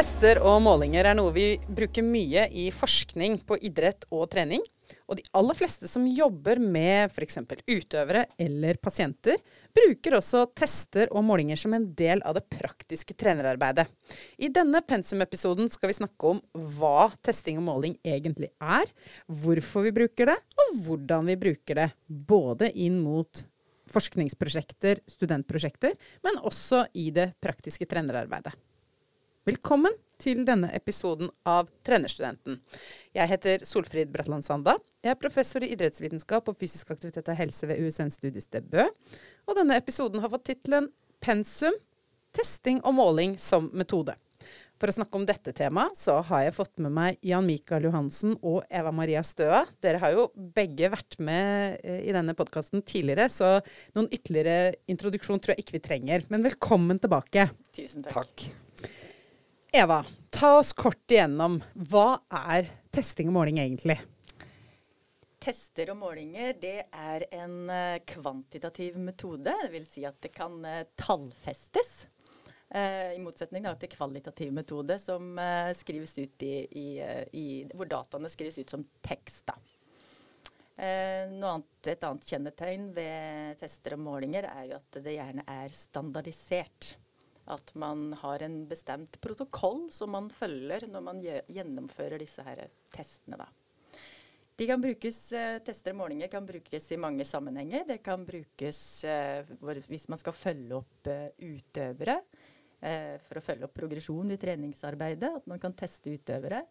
Tester og målinger er noe vi bruker mye i forskning på idrett og trening. Og de aller fleste som jobber med f.eks. utøvere eller pasienter, bruker også tester og målinger som en del av det praktiske trenerarbeidet. I denne pensumepisoden skal vi snakke om hva testing og måling egentlig er, hvorfor vi bruker det, og hvordan vi bruker det. Både inn mot forskningsprosjekter, studentprosjekter, men også i det praktiske trenerarbeidet. Velkommen til denne episoden av Trenerstudenten. Jeg heter Solfrid Bratland Sanda. Jeg er professor i idrettsvitenskap og fysisk aktivitet og helse ved USN studiested Bø. Og denne episoden har fått tittelen Pensum testing og måling som metode. For å snakke om dette temaet, så har jeg fått med meg Jan Mikael Johansen og Eva Maria Støa. Dere har jo begge vært med eh, i denne podkasten tidligere, så noen ytterligere introduksjon tror jeg ikke vi trenger. Men velkommen tilbake. Tusen takk. takk. Eva, ta oss kort igjennom. Hva er testing og måling egentlig? Tester og målinger det er en uh, kvantitativ metode. Det vil si at det kan uh, tallfestes. Uh, I motsetning da, til kvalitativ metode som skrives ut i, i, i, hvor dataene skrives ut som tekst. Annet, et annet kjennetegn ved tester og målinger er jo at det gjerne er standardisert at man har en bestemt protokoll som man følger når man gjennomfører disse her testene. Da. De kan brukes, eh, Tester og målinger kan brukes i mange sammenhenger. Det kan brukes eh, hvis man skal følge opp eh, utøvere. For å følge opp progresjon i treningsarbeidet. At man kan teste utøvere.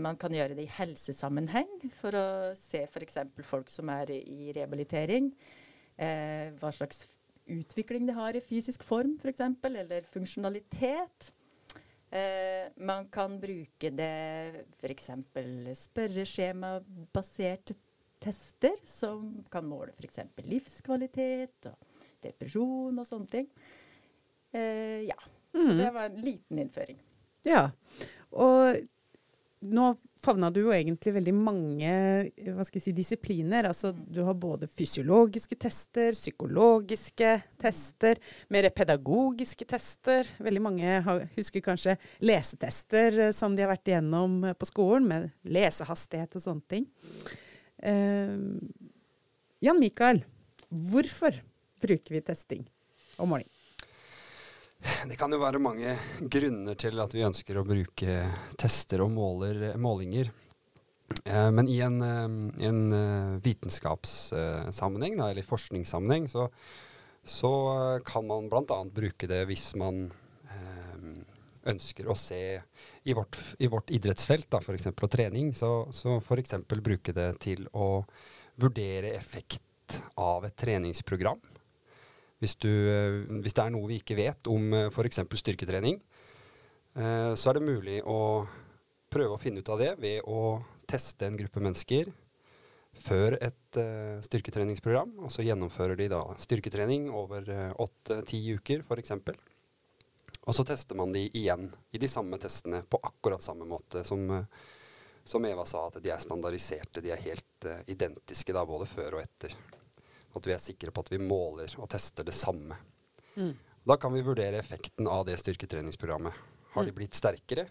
Man kan gjøre det i helsesammenheng for å se f.eks. folk som er i rehabilitering. Eh, hva slags utvikling de har i fysisk form, f.eks., eller funksjonalitet. Eh, man kan bruke det f.eks. spørreskjemabaserte tester, som kan måle f.eks. livskvalitet og depresjon og sånne ting. Eh, ja. Mm. Så det var en liten innføring. Ja. Og nå favna du jo egentlig veldig mange hva skal jeg si, disipliner. Altså, du har både fysiologiske tester, psykologiske tester, mer pedagogiske tester. Veldig mange har, husker kanskje lesetester eh, som de har vært igjennom på skolen, med lesehastighet og sånne ting. Uh, Jan Mikael, hvorfor bruker vi testing og måling? Det kan jo være mange grunner til at vi ønsker å bruke tester og måler, målinger. Eh, men i en, eh, en uh, vitenskapssammenheng, eller forskningssammenheng, så, så kan man bl.a. bruke det hvis man ønsker å se i vårt, i vårt idrettsfelt, f.eks. og trening, så, så f.eks. bruke det til å vurdere effekt av et treningsprogram. Hvis, du, eh, hvis, det er noe vi ikke vet om eh, f.eks. styrketrening, uh, så er det mulig å prøve å finne ut av det ved å teste en gruppe mennesker før et styrketreningsprogram. Og så gjennomfører de da styrketrening over åtte-ti uker f.eks. Og så tester man de igjen i de samme testene på akkurat samme måte som, som Eva sa, at de er standardiserte. De er helt identiske da, både før og etter. At vi er sikre på at vi måler og tester det samme. Mm. Da kan vi vurdere effekten av det styrketreningsprogrammet. Har de mm. blitt sterkere,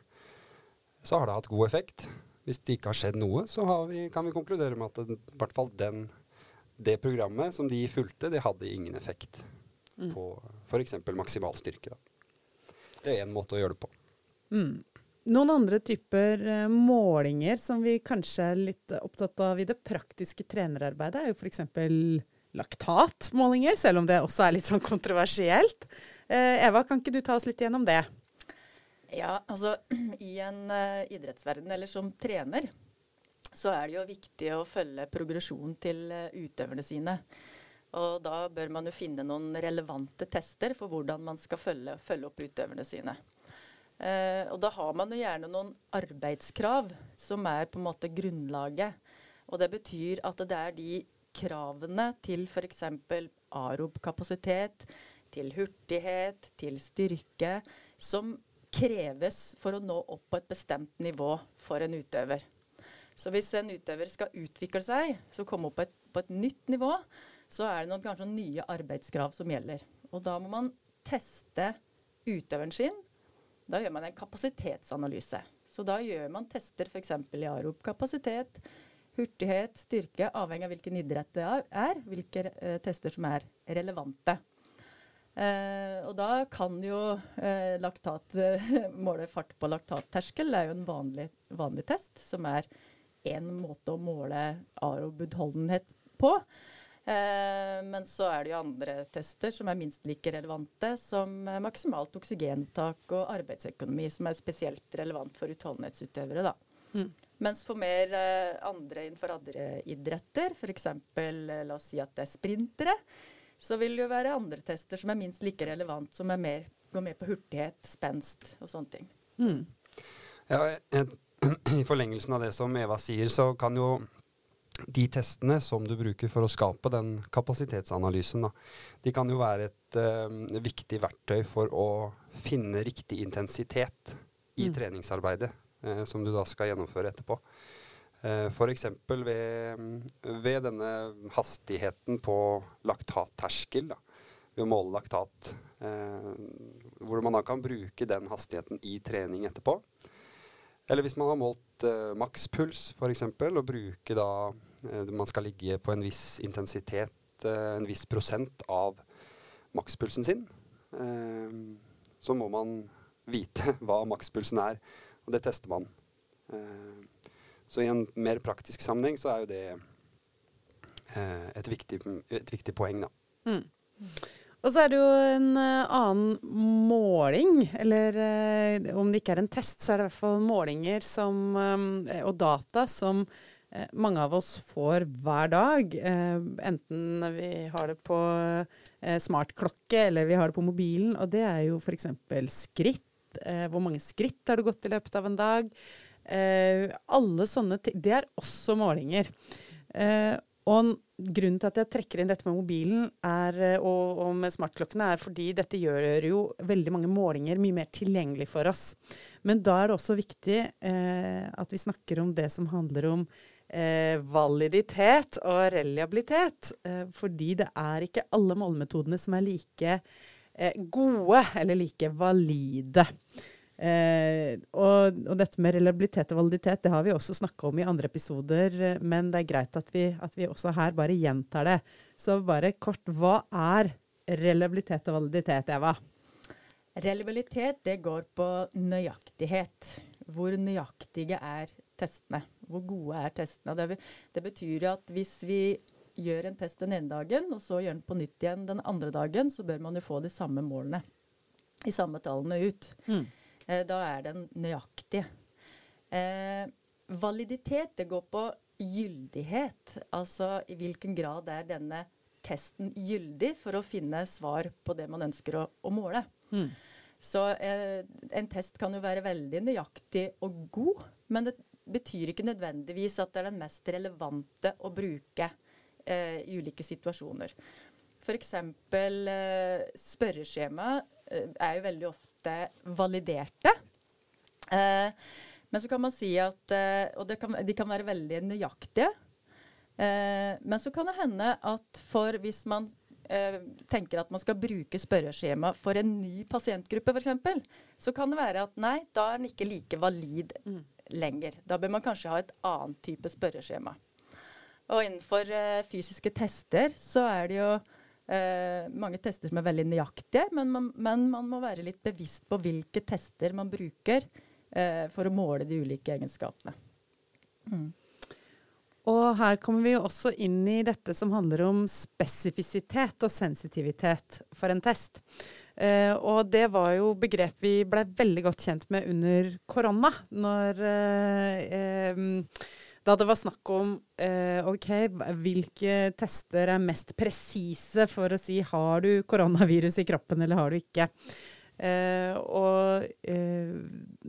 så har det hatt god effekt. Hvis det ikke har skjedd noe, så vi, kan vi konkludere med at det, i hvert fall den, det programmet som de fulgte, det hadde ingen effekt mm. på f.eks. maksimal styrke. Da. Det er én måte å gjøre det på. Mm. Noen andre typer uh, målinger som vi kanskje er litt opptatt av i det praktiske trenerarbeidet, er jo f.eks laktatmålinger, selv om det også er litt sånn kontroversielt. Eh, Eva, kan ikke du ta oss litt gjennom det? Ja, altså i en uh, idrettsverden, eller som trener, så er det jo viktig å følge progresjonen til uh, utøverne sine. Og da bør man jo finne noen relevante tester for hvordan man skal følge, følge opp utøverne sine. Uh, og da har man jo gjerne noen arbeidskrav som er på en måte grunnlaget. Og det betyr at det er de kravene til f.eks. arob-kapasitet, til hurtighet, til styrke, som kreves for å nå opp på et bestemt nivå for en utøver. Så hvis en utøver skal utvikle seg, så komme opp på et, på et nytt nivå, så er det noen kanskje nye arbeidskrav som gjelder. Og da må man teste utøveren sin Da gjør man en kapasitetsanalyse. Så da gjør man tester f.eks. i arob-kapasitet, hurtighet, styrke, avhengig av hvilken idrett det er, hvilke eh, tester som er relevante. Eh, og da kan jo eh, laktat måle fart på laktatterskel. Det er jo en vanlig, vanlig test, som er én måte å måle arob-utholdenhet på. Eh, men så er det jo andre tester som er minst like relevante, som maksimalt oksygentak og arbeidsøkonomi, som er spesielt relevant for utholdenhetsutøvere. da. Mm. Mens for mer eh, andre innenfor andre idretter, f.eks. Eh, la oss si at det er sprintere, så vil det jo være andre tester som er minst like relevant, som mer, går mer på hurtighet, spenst og sånne ting. Mm. Ja, I forlengelsen av det som Eva sier, så kan jo de testene som du bruker for å skape den kapasitetsanalysen, da, de kan jo være et uh, viktig verktøy for å finne riktig intensitet i mm. treningsarbeidet uh, som du da skal gjennomføre etterpå. Uh, F.eks. Ved, ved denne hastigheten på laktatterskel, da, ved å måle laktat, eh, hvor man da kan bruke den hastigheten i trening etterpå. Eller hvis man har målt eh, makspuls f.eks., og bruke da uh, Man skal ligge på en viss intensitet, uh, en viss prosent av makspulsen sin. Så må man vite hva makspulsen er, og det tester man. så i en mer praktisk sammenheng så er jo det et viktig, et, viktig, poeng, da. Mm. Og så er det jo en uh, annen måling, eller om det ikke er en test, så er det i hvert fall målinger som, og data som mange av oss får hver dag. enten vi har det på smartklokke eller vi har det på mobilen. Og det er jo f.eks. skritt. Hvor mange skritt har du gått i løpet av en dag? alle sånne ting. Det er også målinger. og grunnen til at jeg trekker inn dette med mobilen er, eh, og, og, med smartklokkene, er fordi dette gjør jo veldig mange målinger mye mer tilgjengelig for oss. Men da er det også viktig eh, at vi snakker om det som handler om eh, validitet og reliabilitet. Eh, fordi det er ikke alle målemetodene som er like eh, gode eller like valide. Eh, og, og, dette med reliabilitet og validitet det har vi også snakka om i andre episoder, men det er greit at vi, at vi, også her bare gjentar det. Så bare kort, hva er reliabilitet og validitet, Eva? Reliabilitet det går på nøyaktighet. Hvor nøyaktige er testene? Hvor gode er testene? Det, det betyr at hvis vi gjør en test den ene dagen, og så gjør den på nytt igjen den andre dagen, så bør man jo få de samme målene. De samme tallene ut. Mm. Eh, da er den nøyaktig. Eh, validitet, det går på gyldighet. Altså i hvilken grad er denne testen gyldig for å finne svar på det man ønsker å, å måle. Mm. Så eh, en test kan jo være veldig nøyaktig og god, men det betyr ikke nødvendigvis at det er den mest relevante å bruke eh, i ulike situasjoner. F.eks. Eh, spørreskjema eh, er jo veldig ofte validerte. Eh, men så kan man si at eh, Og kan, de kan være veldig nøyaktige. Eh, men så kan det hende at for hvis man tenker at man skal bruke spørreskjema for en ny pasientgruppe f.eks., så kan det være at nei, da er den ikke like valid mm. lenger. Da bør man kanskje ha et annet type spørreskjema. Og innenfor eh, fysiske tester så er det jo eh, mange tester som er veldig nøyaktige, men man, men man, må være litt bevisst på hvilke tester man bruker eh, for å måle de ulike egenskapene. Mm. Og her kommer vi jo også inn i dette som handler om spesifisitet og sensitivitet for en test. Eh, og det var jo begrep vi ble veldig godt kjent med under korona. Når eh, eh, da det var snakk om eh, ok, hvilke tester er mest presise for å si har du koronavirus i kroppen eller har du ikke. Eh, og eh,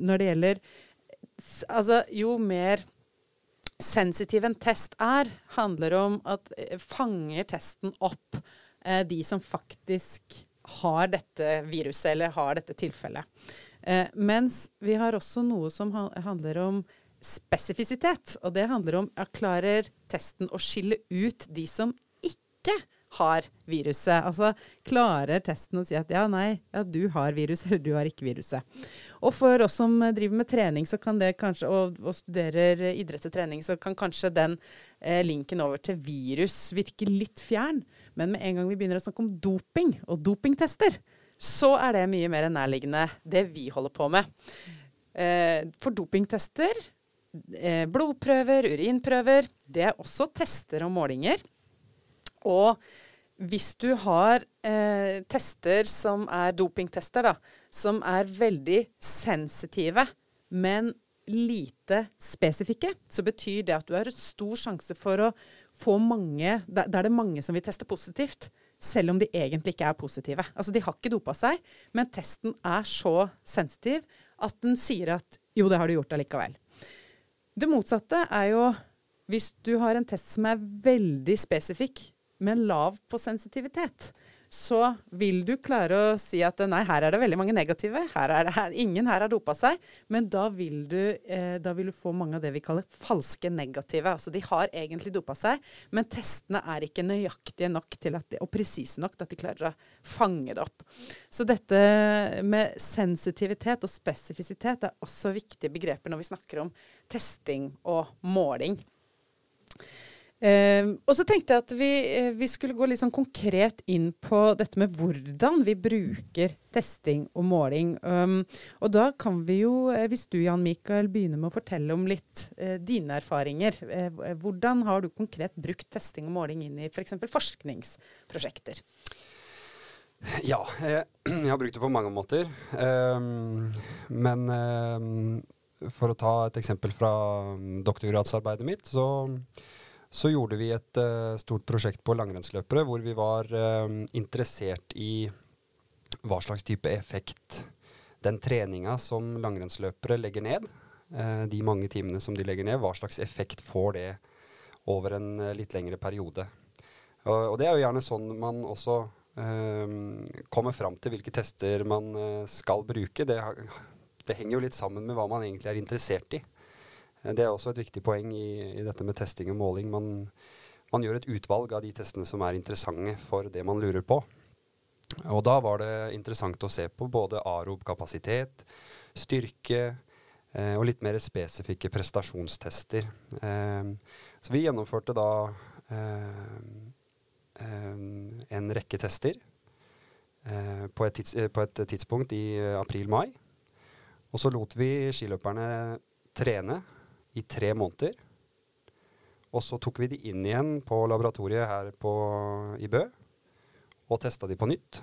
når det gjelder Altså, jo mer sensitiv en test er, handler om at eh, fanger testen opp eh, de som faktisk har dette viruset eller har dette tilfellet. Eh, mens vi har også noe som handler om spesifisitet. Og det handler om at klarer testen å skille ut de som ikke har viruset. Altså klarer testen å si at ja, nei, ja, du har viruset, eller du har ikke viruset. Og for oss som driver med trening så kan det kanskje, og, og studerer idrett og trening, så kan kanskje den eh, linken over til virus virke litt fjern. Men med en gang vi begynner å snakke om doping og dopingtester, så er det mye mer nærliggende det vi holder på med. Eh, for dopingtester, blodprøver, urinprøver, det er også tester og målinger. Og hvis du har eh, tester som er dopingtester, da, som er veldig sensitive, men lite spesifikke, så betyr det at du har stor sjanse for å få mange Da er det mange som vil teste positivt, selv om de egentlig ikke er positive. Altså, de har ikke dopa seg, men testen er så sensitiv at den sier at jo, det har du gjort allikevel. Det motsatte er jo hvis du har en test som er veldig spesifikk, men lav på sensitivitet så vil du klare å si at nei, her er det veldig mange negative. Her er det, her, ingen her har dopa seg. Men da vil, du, eh, da vil, du, få mange av det vi kaller falske negative. Altså de har egentlig dopa seg, men testene er ikke nøyaktige nok de, og presise nok til at de klarer å fange det opp. Så dette med sensitivitet og spesifisitet er også viktige begreper når vi snakker om testing og måling. Uh, og så tenkte jeg at vi, uh, vi, skulle gå litt sånn konkret inn på dette med hvordan vi bruker testing og måling. Um, og da kan vi jo, uh, hvis du Jan Mikael begynner med å fortelle om litt eh, dine erfaringer. hvordan har du konkret brukt testing og måling inn i f.eks. For forskningsprosjekter? Ja, jeg, jeg, har brukt det på mange måter. Um, men for å ta et eksempel fra doktorgradsarbeidet mitt, så så gjorde vi et uh, stort prosjekt på langrennsløpere hvor vi var uh, interessert i hva slags type effekt den treninga som langrennsløpere legger ned, uh, de mange timene som de legger ned, hva slags effekt får det over en litt lengre periode. Og, og, det er jo gjerne sånn man også kommer fram til hvilke tester man skal bruke. Det, det henger jo litt sammen med hva man egentlig er interessert i. Det er også et viktig poeng i, i dette med testing og måling. Man, man, gjør et utvalg av de testene som er interessante for det man lurer på. Og da var det interessant å se på både arob-kapasitet, styrke eh, og litt mer spesifikke prestasjonstester. Eh, så vi gjennomførte da eh, eh en rekke tester eh, på et, tids, på, et tidspunkt i april-mai. Og så lot vi skiløperne trene i tre måneder. Og så tok vi de inn igjen på laboratoriet her på, i Bø og testa de på nytt.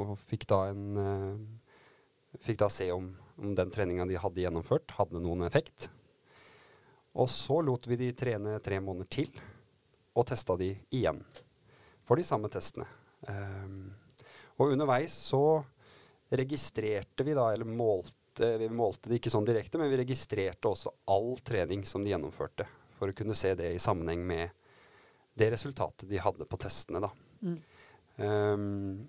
Og fikk da, en, uh, fikk da se om, om den treninga de hadde gjennomført, hadde noen effekt. Og så lot vi de trene tre måneder til, og testa de igjen for de samme testene. Um, og underveis så registrerte vi da, eller målte målte, vi målte det ikke sånn direkte, men vi registrerte også all trening som de gjennomførte, for å kunne se det i sammenheng med det resultatet de hadde på testene. Da. Mm. Um,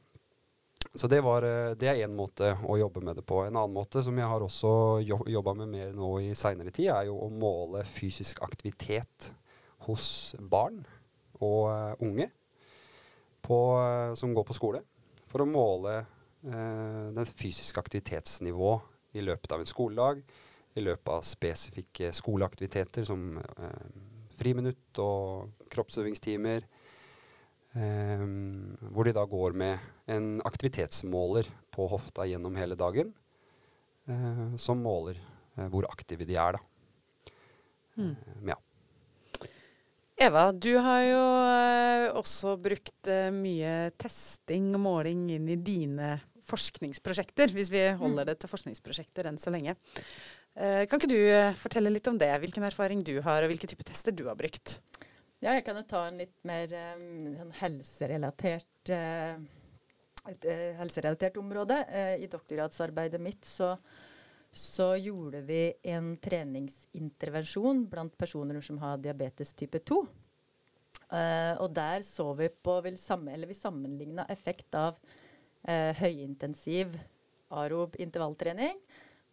så det, var, eh, det er én måte å jobbe med det på. En annen måte som jeg har også jobba med mer nå i seinere tid, er jo å måle fysisk aktivitet hos barn og uh, unge på, som går på skole. For å måle uh, det fysiske aktivitetsnivået i løpet av en skoledag, i løpet av spesifikke skoleaktiviteter som eh, friminutt og kroppsøvingstimer. Eh, hvor de da går med en aktivitetsmåler på hofta gjennom hele dagen, eh, som måler eh, hvor aktive de er, da. Mm. ja. Eva, du har jo eh, også brukt eh, mye testing og måling inn i dine forskningsprosjekter, hvis vi holder mm. det til forskningsprosjekter enn så lenge. Eh, kan ikke du eh, fortelle litt om det? Hvilken erfaring du har, og hvilke typer tester du har brukt? Ja, jeg kan jo ta en litt mer um, helserelatert uh, et uh, helserelatert område. Uh, I doktorgradsarbeidet mitt så, så, gjorde vi en treningsintervensjon blant personer som har diabetes type 2. og der så vi på, vil sammen, eller vi sammenligna effekt av eh, høyintensiv arob intervalltrening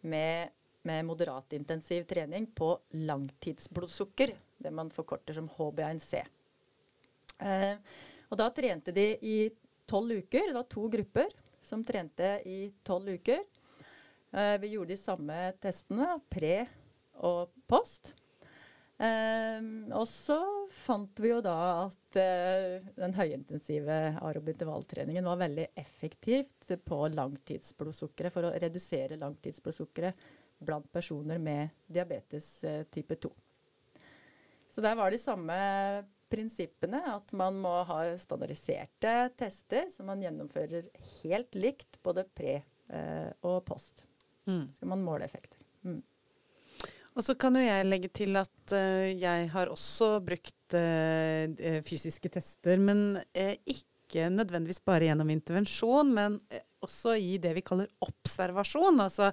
med, med moderat intensiv trening på langtidsblodsukker. Det man forkorter som HB1C. Eh, Og da trente de i tolv uker. Det var to grupper som trente i tolv uker. Eh, vi gjorde de samme testene, pre og post. Um, og så fant vi jo da at uh, den høyintensive aerob-intervalltreningen var veldig effektivt på langtidsblodsukkeret, for å redusere langtidsblodsukkeret blant personer med diabetes uh, type 2. Så der var de samme prinsippene, at man må ha standardiserte tester som man gjennomfører helt likt både pre uh, og post. Mm. Så skal man måle effekter. Og så kan jo jeg legge til at uh, jeg har også brukt uh, fysiske tester, men ikke nødvendigvis bare gjennom intervensjon, men også i det vi kaller observasjon. Altså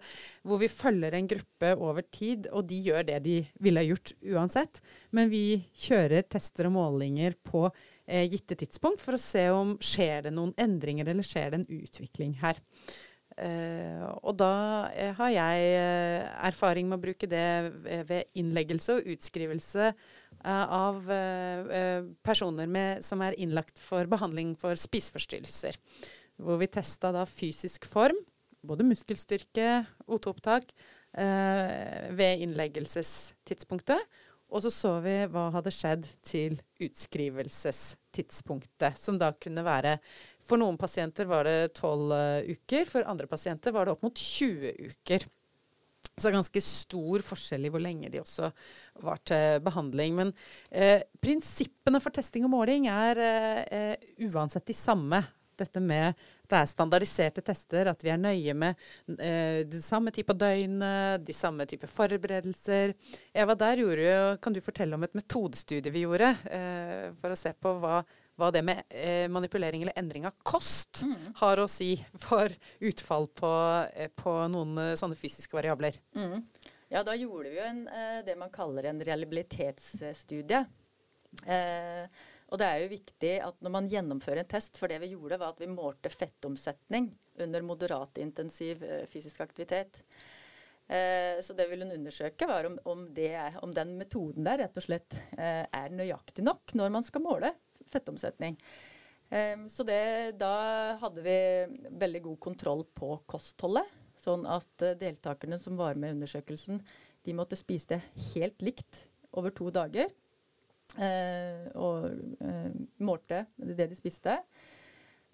hvor vi følger en gruppe over tid, og de gjør det de ville gjort uansett. Men vi kjører tester og målinger på gitte tidspunkt for å se om skjer det noen endringer eller skjer det en utvikling her. Uh, og da uh, har jeg uh, erfaring med å bruke det ved innleggelse og utskrivelse av personer med, som er innlagt for behandling for spiseforstyrrelser. Hvor vi testa da fysisk form, både muskelstyrke, O2-opptak, ved innleggelsestidspunktet. Og så så vi hva hadde skjedd til utskrivelsestidspunktet, som da kunne være For noen pasienter var det 12 uh, uker, for andre pasienter var det opp mot 20 uker. Så det er ganske stor forskjell i hvor lenge de også var til behandling. Men eh, prinsippene for testing og måling er eh, uansett de samme. Dette med det er standardiserte tester, at vi er nøye med eh, den samme type døgnet, de samme type forberedelser. Eva, der gjorde, kan du fortelle om et metodestudie vi gjorde eh, for å se på hva, hva det med eh, manipulering eller endring av kost mm. har å si for utfall på, eh, på noen eh, sånne fysiske variabler. Mm. Ja, da gjorde vi jo en, eh, det man kaller en reliabilitetsstudie. Eh, og det er jo viktig at når man gjennomfører en test, for det vi gjorde var at vi målte fettomsetning under moderat intensiv eh, fysisk aktivitet. Eh, så det ville hun undersøke, var om, om, er, om, den metoden der rett og slett eh, er nøyaktig nok når man skal måle fettomsetning. Eh, så det, da hadde vi veldig god kontroll på kostholdet. Sånn at eh, deltakerne som var med i undersøkelsen, de måtte spise det helt likt over to dager. Eh, og eh, målte det de spiste.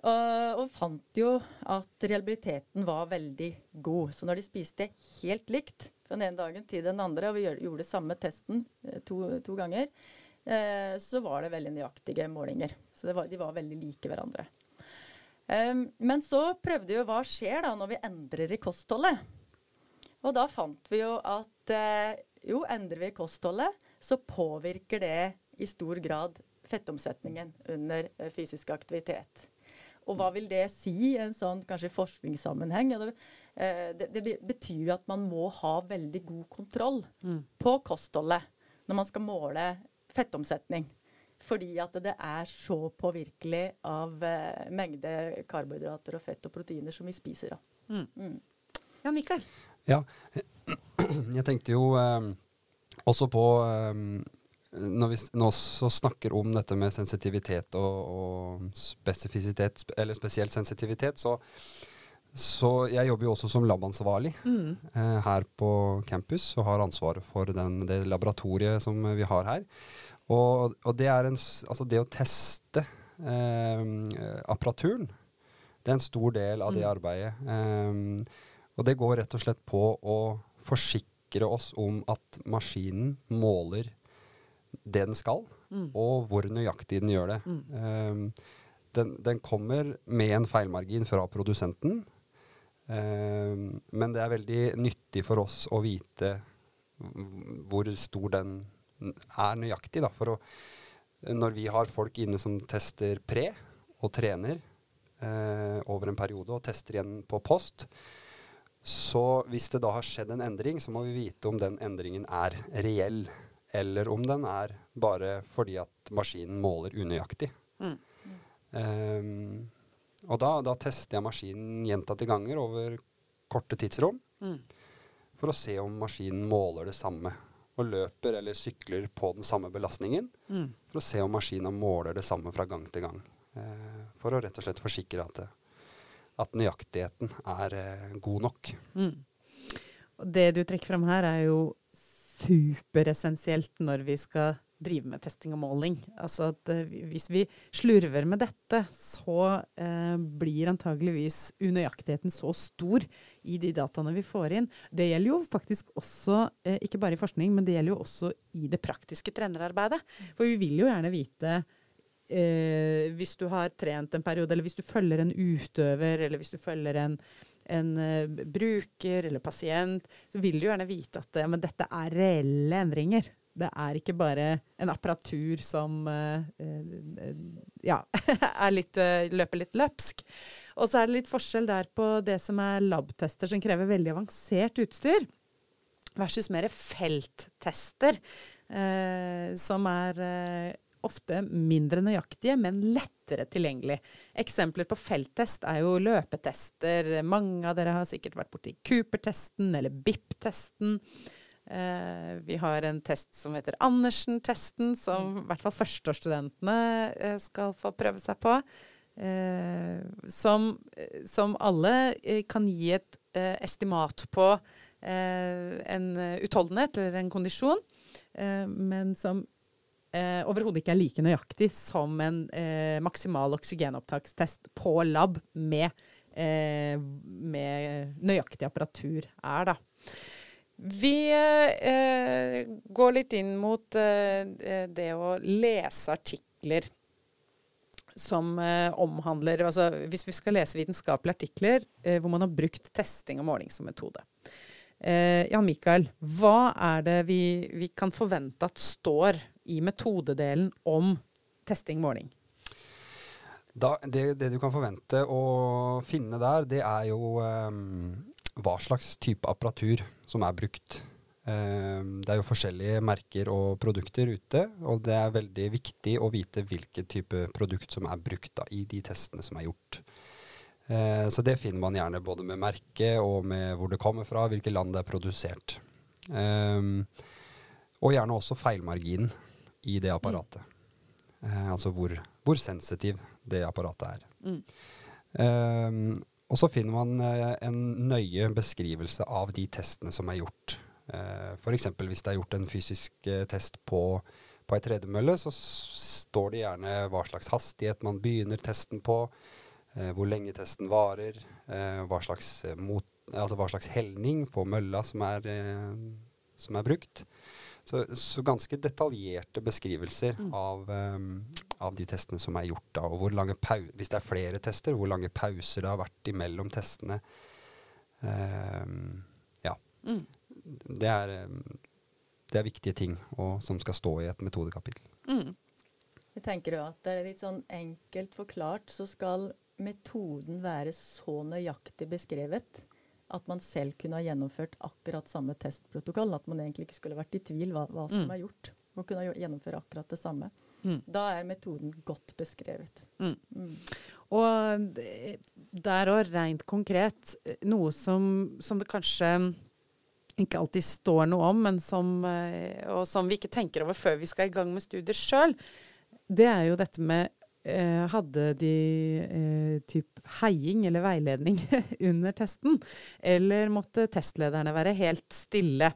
Og, fant jo at realiteten var veldig god. Så når de spiste helt likt fra den ene dagen til den andre, og vi gjorde samme testen to, to ganger, eh, så var det veldig nøyaktige målinger. Så var, de var veldig like hverandre. Um, men så prøvde vi jo hva skjer da når vi endrer i kostholdet. Og da fant vi jo at eh, jo, endrer vi kostholdet, så påvirker det i stor grad fettomsetningen under eh, fysisk aktivitet. Og hva vil det si i en sånn kanskje forskningssammenheng? Det, eh, det, det, betyr jo at man må ha veldig god kontroll mm. på kostholdet når man skal måle fettomsetning. Fordi at det er så påvirkelig av eh, mengde karbohydrater og fett og proteiner som vi spiser. Da. Mm. Mm. Ja, Mikael? Ja, jeg tenkte jo eh, også på eh, når vi nå også snakker om dette med sensitivitet og, og spesifisitet, eller spesiell sensitivitet, så, så jeg jobber jo også som labansvarlig mm. eh, her på campus og har ansvaret for den, det laboratoriet som vi har her. Og, og det, en, altså det å teste eh, apparaturen, det er en stor del av det mm. arbeidet. Eh, og det går rett og slett på å forsikre oss om at maskinen måler det den skal, mm. og hvor nøyaktig den gjør det. Mm. Um, den, den, kommer med en feilmargin fra produsenten, men det er veldig nyttig for oss å vite hvor stor den er nøyaktig. Da, for å, når vi har folk inne som tester pre og trener eh, over en periode, og tester igjen på post, så hvis det da har skjedd en endring, så må vi vite om den endringen er reell eller om den er bare fordi at maskinen måler unøyaktig. Mm. Um, og da, da, tester jeg maskinen gjentatte ganger over korte tidsrom mm. for å se om maskinen måler det samme. Og løper eller sykler på den samme belastningen mm. for å se om maskinen måler det samme fra gang til gang. Eh, for å rett og slett forsikre at, at nøyaktigheten er eh, god nok. Mm. Og det du trekker fram her, er jo superessensielt når vi skal drive med testing og måling. Altså at uh, Hvis vi slurver med dette, så uh, blir antageligvis unøyaktigheten så stor i de dataene vi får inn. Det gjelder jo faktisk også, uh, ikke bare i forskning, men det gjelder jo også i det praktiske trenerarbeidet. For vi vil jo gjerne vite hvis du har trent en periode, eller hvis du følger en utøver, eller hvis du følger en en uh, bruker eller pasient, så vil du gjerne vite at ja, dette er reelle endringer. Det er ikke bare en apparatur som uh, uh, ja, litt, løper litt løpsk. Og så er det litt forskjell der på det som er labtester, som krever veldig avansert utstyr, versus mer felttester, som er ofte mindre nøyaktige, men lettere tilgjengelig. Eksempler på felttest er jo løpetester. Mange av dere har sikkert vært borti Cooper-testen eller BIP-testen. Eh, vi har en test som heter Andersen-testen, som i hvert fall førsteårsstudentene eh, skal få prøve seg på. Eh, som, som, alle eh, kan gi et eh, estimat på eh, en utholdenhet eller en kondisjon, men som eh, overhodet ikke er like nøyaktig som en maksimal oksygenopptakstest på lab med, eh, med nøyaktig apparatur er, da. Vi eh, går litt inn mot eh, det å lese artikler som eh, omhandler altså Hvis vi skal lese vitenskapelige artikler hvor man har brukt testing og måling som metode. Jan Mikael, hva er det vi, vi kan forvente at står i metodedelen om testing-måling? Det, det, du kan forvente å finne der, det er jo um, hva slags type apparatur som er brukt. Um, det er jo forskjellige merker og produkter ute, og det er veldig viktig å vite hvilken type produkt som er brukt da, i de testene som er gjort. Uh, så det finner man gjerne både med merke og med hvor det kommer fra, hvilke land det er produsert. Um, og gjerne også feilmarginen i det apparatet. Mm. Eh, altså hvor, hvor, sensitiv det apparatet er. Mm. Og så finner man uh, en nøye beskrivelse av de testene som er gjort. Eh, F.eks. hvis det er gjort en fysisk uh, test på, på ei tredemølle, så står det gjerne hva slags hastighet man begynner testen på, hvor lenge testen varer, hva slags, mot, altså hva, slags helning på mølla som er, som er brukt. Så, så, ganske detaljerte beskrivelser mm. av, um, av, de testene som er gjort. Da, og hvor lange hvis det er flere tester, hvor lange pauser det har vært imellom testene. Um, ja. Mm. Det, er, det, er, viktige ting og, som skal stå i et metodekapittel. Mm. Jeg tenker jo at det er litt sånn enkelt forklart, så skal metoden være så nøyaktig beskrevet at man selv kunne ha gjennomført akkurat samme testprotokoll. At man egentlig ikke skulle vært i tvil hva, hva som mm. er gjort. Man kunne gjennomføre akkurat det samme. Mm. Da er metoden godt beskrevet. Mm. mm. Og der òg, rent konkret, noe som, som, det kanskje ikke alltid står noe om, men som, eh, og som vi ikke tenker over før vi skal i gang med studier sjøl, det er jo dette med eh, hadde de eh, typ heiing eller veiledning under testen? Eller måtte testlederne være helt stille?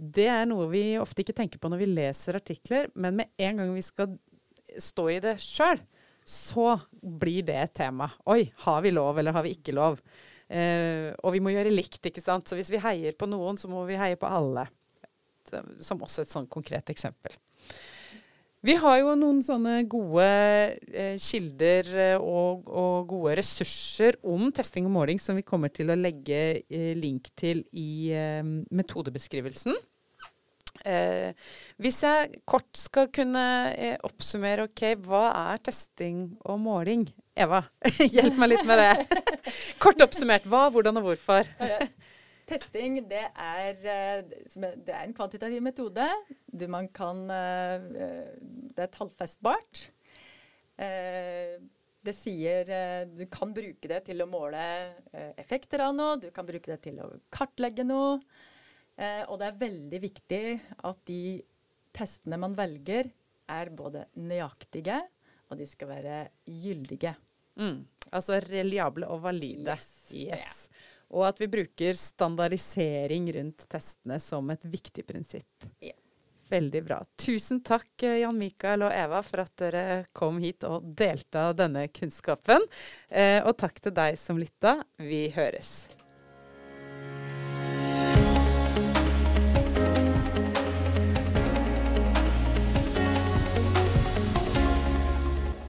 Det er noe vi ofte ikke tenker på når vi leser artikler, men med en gang vi skal stå i det sjøl, så blir det et tema. Oi, har vi lov, eller har vi ikke lov? Eh, og vi må gjøre likt, ikke sant. Så hvis vi heier på noen, så må vi heie på alle. Som også et sånn konkret eksempel. Vi har jo noen sånne gode eh, kilder eh, og, og, gode ressurser om testing og måling som vi kommer til å legge eh, link til i eh, metodebeskrivelsen. Eh, hvis jeg kort skal kunne eh, oppsummere, ok, hva er testing og måling? Eva, hjelp meg litt med det. kort oppsummert, hva, hvordan og hvorfor? Testing det er, eh, det er, en kvantitativ metode. Det, kan, det er tallfestbart. Det sier Du kan bruke det til å måle effekter av noe, du kan bruke det til å kartlegge noe. Og det er veldig viktig at de testene man velger, er både nøyaktige og de skal være gyldige. Mm. Altså reliable og valide. Yes. Yes. Og at vi bruker standardisering rundt testene som et viktig prinsipp. Ja. Veldig bra. Tusen takk, eh, Jan Mikael og Eva, for at dere kom hit og delte av denne kunnskapen. Eh, og takk til deg som lytta. Vi høres.